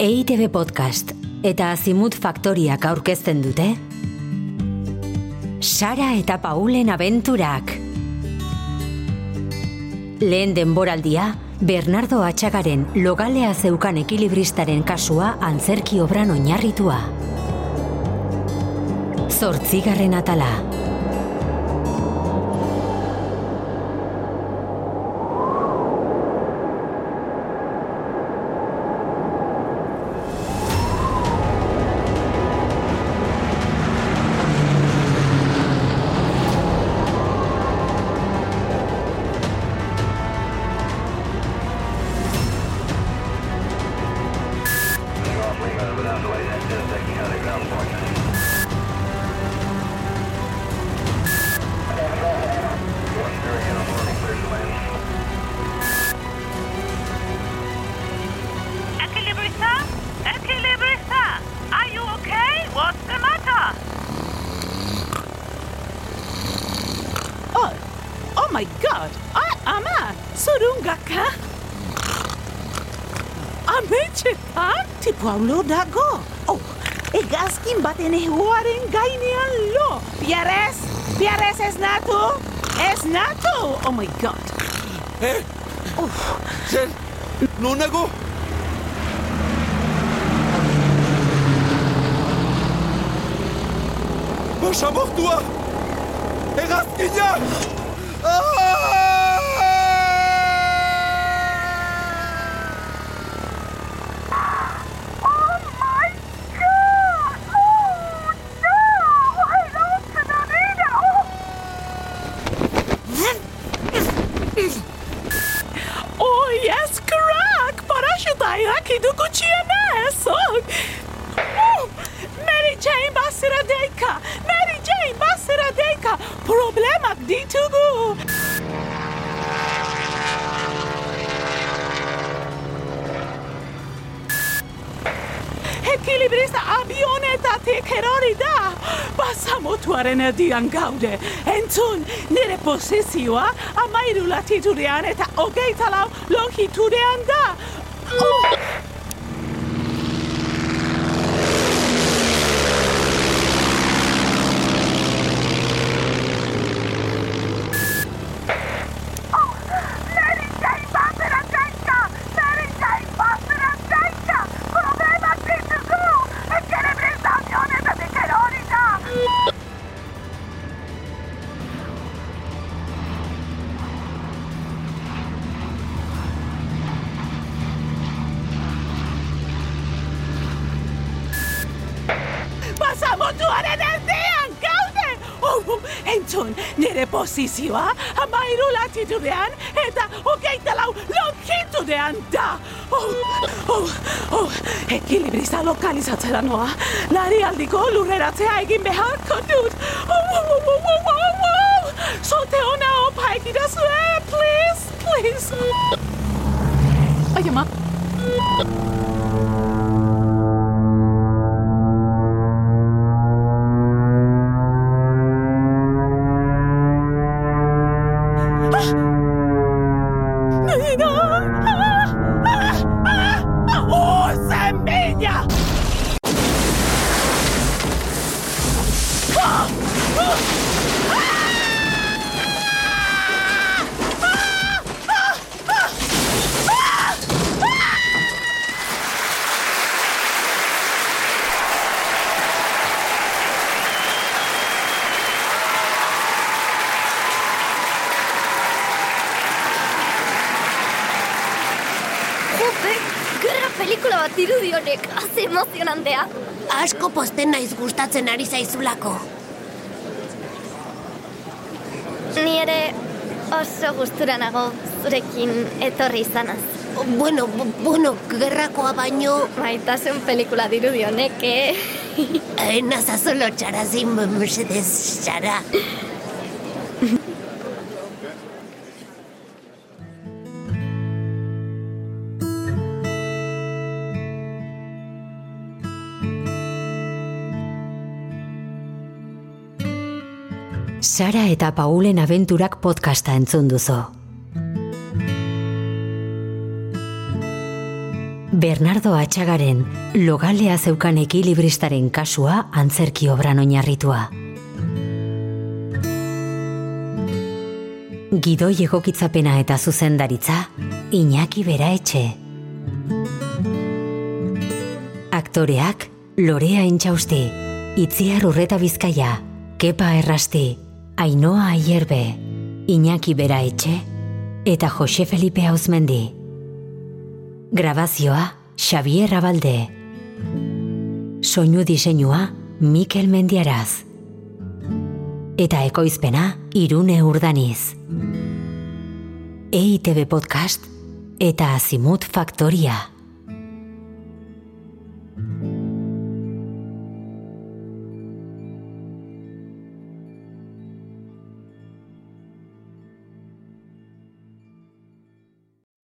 EITB Podcast eta Azimut Faktoriak aurkezten dute Sara eta Paulen abenturak Lehen denboraldia, Bernardo Atxagaren logalea zeukan ekilibristaren kasua antzerki obran oinarritua. Zortzigarren atala. My god! Ah, ama! Surungaka! Ametxetan, tipuaulo dago! Oh, egazkin baten ehuaren gainean lo! Pierrez! Pierrez ez natu! Ez natu! Oh my god! Eh? Zer, non nago? Basamortua! Hegazkina! Oh Do kučienes! Oh. Oh, Mary Jane Basiradejka! Mary Jane Basiradejka! Problemak ditugu! Ekilibrista avionetatik erori da! Basamotuaren erdian gaude! Entzun, nire posizioa amairu latitudean eta hogeita lau longitudean da! Oh! Entzun, nire posizioa amairu latitudean eta hogeita lau longitudean da! Oh, oh, oh, ekilibrista lokalizatzera noa, lari aldiko lurreratzea egin beharko dut! Oh, oh, oh, oh, oh, oh, oh. Solte ona opa egidazue, please, please! Ai, ama. 你的 bat irudi honek, haze emozionantea. Asko posten naiz gustatzen ari zaizulako. Ni ere oso gustura nago zurekin etorri izanaz. Bueno, bu- bueno, gerrakoa baino... Maitasun pelikula dirudi honek, eh? Eh, nazazolo txarazin, mesedez, txara. Sara eta Paulen abenturak podcasta entzun duzu. Bernardo Atxagaren logalea zeukan ekilibristaren kasua antzerki obran oinarritua. Gidoi egokitzapena eta zuzendaritza, Iñaki Bera Etxe. Aktoreak, Lorea Intxausti, Itziar Urreta Bizkaia, Kepa Errasti, Ainoa Aierbe, Iñaki Bera Etxe, eta Jose Felipe Hauzmendi. Grabazioa, Xavier Abalde. Soinu diseinua, Mikel Mendiaraz. Eta ekoizpena, Irune Urdaniz. EITB Podcast eta Azimut Faktoria.